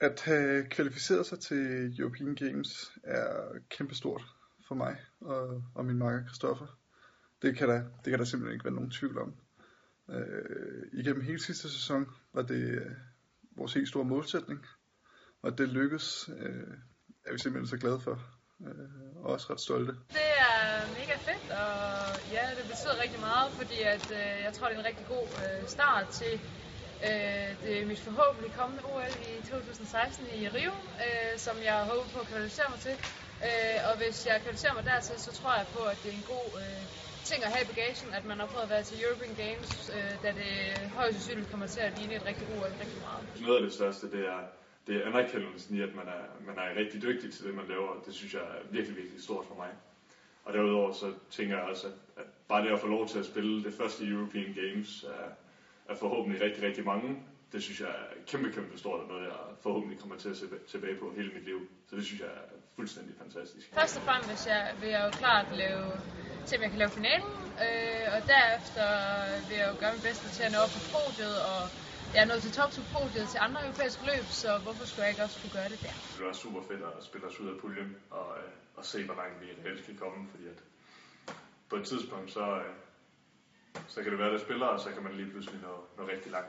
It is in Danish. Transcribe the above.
At have kvalificeret sig til European Games er kæmpestort for mig og, og min makker Kristoffer. Det kan, der, det kan der simpelthen ikke være nogen tvivl om. Øh, igennem hele sidste sæson var det øh, vores helt store målsætning, og det lykkedes, øh, er vi simpelthen så glade for, øh, og også ret stolte. Det er mega fedt, og ja, det betyder rigtig meget, fordi at, øh, jeg tror, det er en rigtig god øh, start til øh, det er mit forhåbentlig kommende OL i 2016 i Rio, øh, som jeg håber på at kvalificere mig til. Øh, og hvis jeg kvalificerer mig dertil, så tror jeg på, at det er en god øh, ting at have i bagagen, at man har prøvet at være til European Games, øh, da det højst sandsynligt kommer til at ligne et rigtig OL rigtig meget. Noget af det største, det er, det er anerkendelsen i, at man er, man er rigtig dygtig til det, man laver. Det synes jeg er virkelig, virkelig stort for mig. Og derudover så tænker jeg også, at, bare det at få lov til at spille det første European Games er, er forhåbentlig rigtig, rigtig mange. Det synes jeg er kæmpe, kæmpe stort, og noget jeg forhåbentlig kommer til at se tilbage på hele mit liv. Så det synes jeg er fuldstændig fantastisk. Først og fremmest jeg, vil jeg jo klart lave, til at jeg kan lave finalen, øh, og derefter vil jeg jo gøre mit bedste til at nå op på podiet, og jeg er nået til top 2 podiet til andre europæiske løb, så hvorfor skulle jeg ikke også kunne gøre det der? Det var super fedt at spille os ud af puljen, og, øh, og se, hvor langt vi reelt kan komme, fordi at på et tidspunkt, så, øh, så kan det være, at det spiller, og så kan man lige pludselig nå, nå rigtig langt.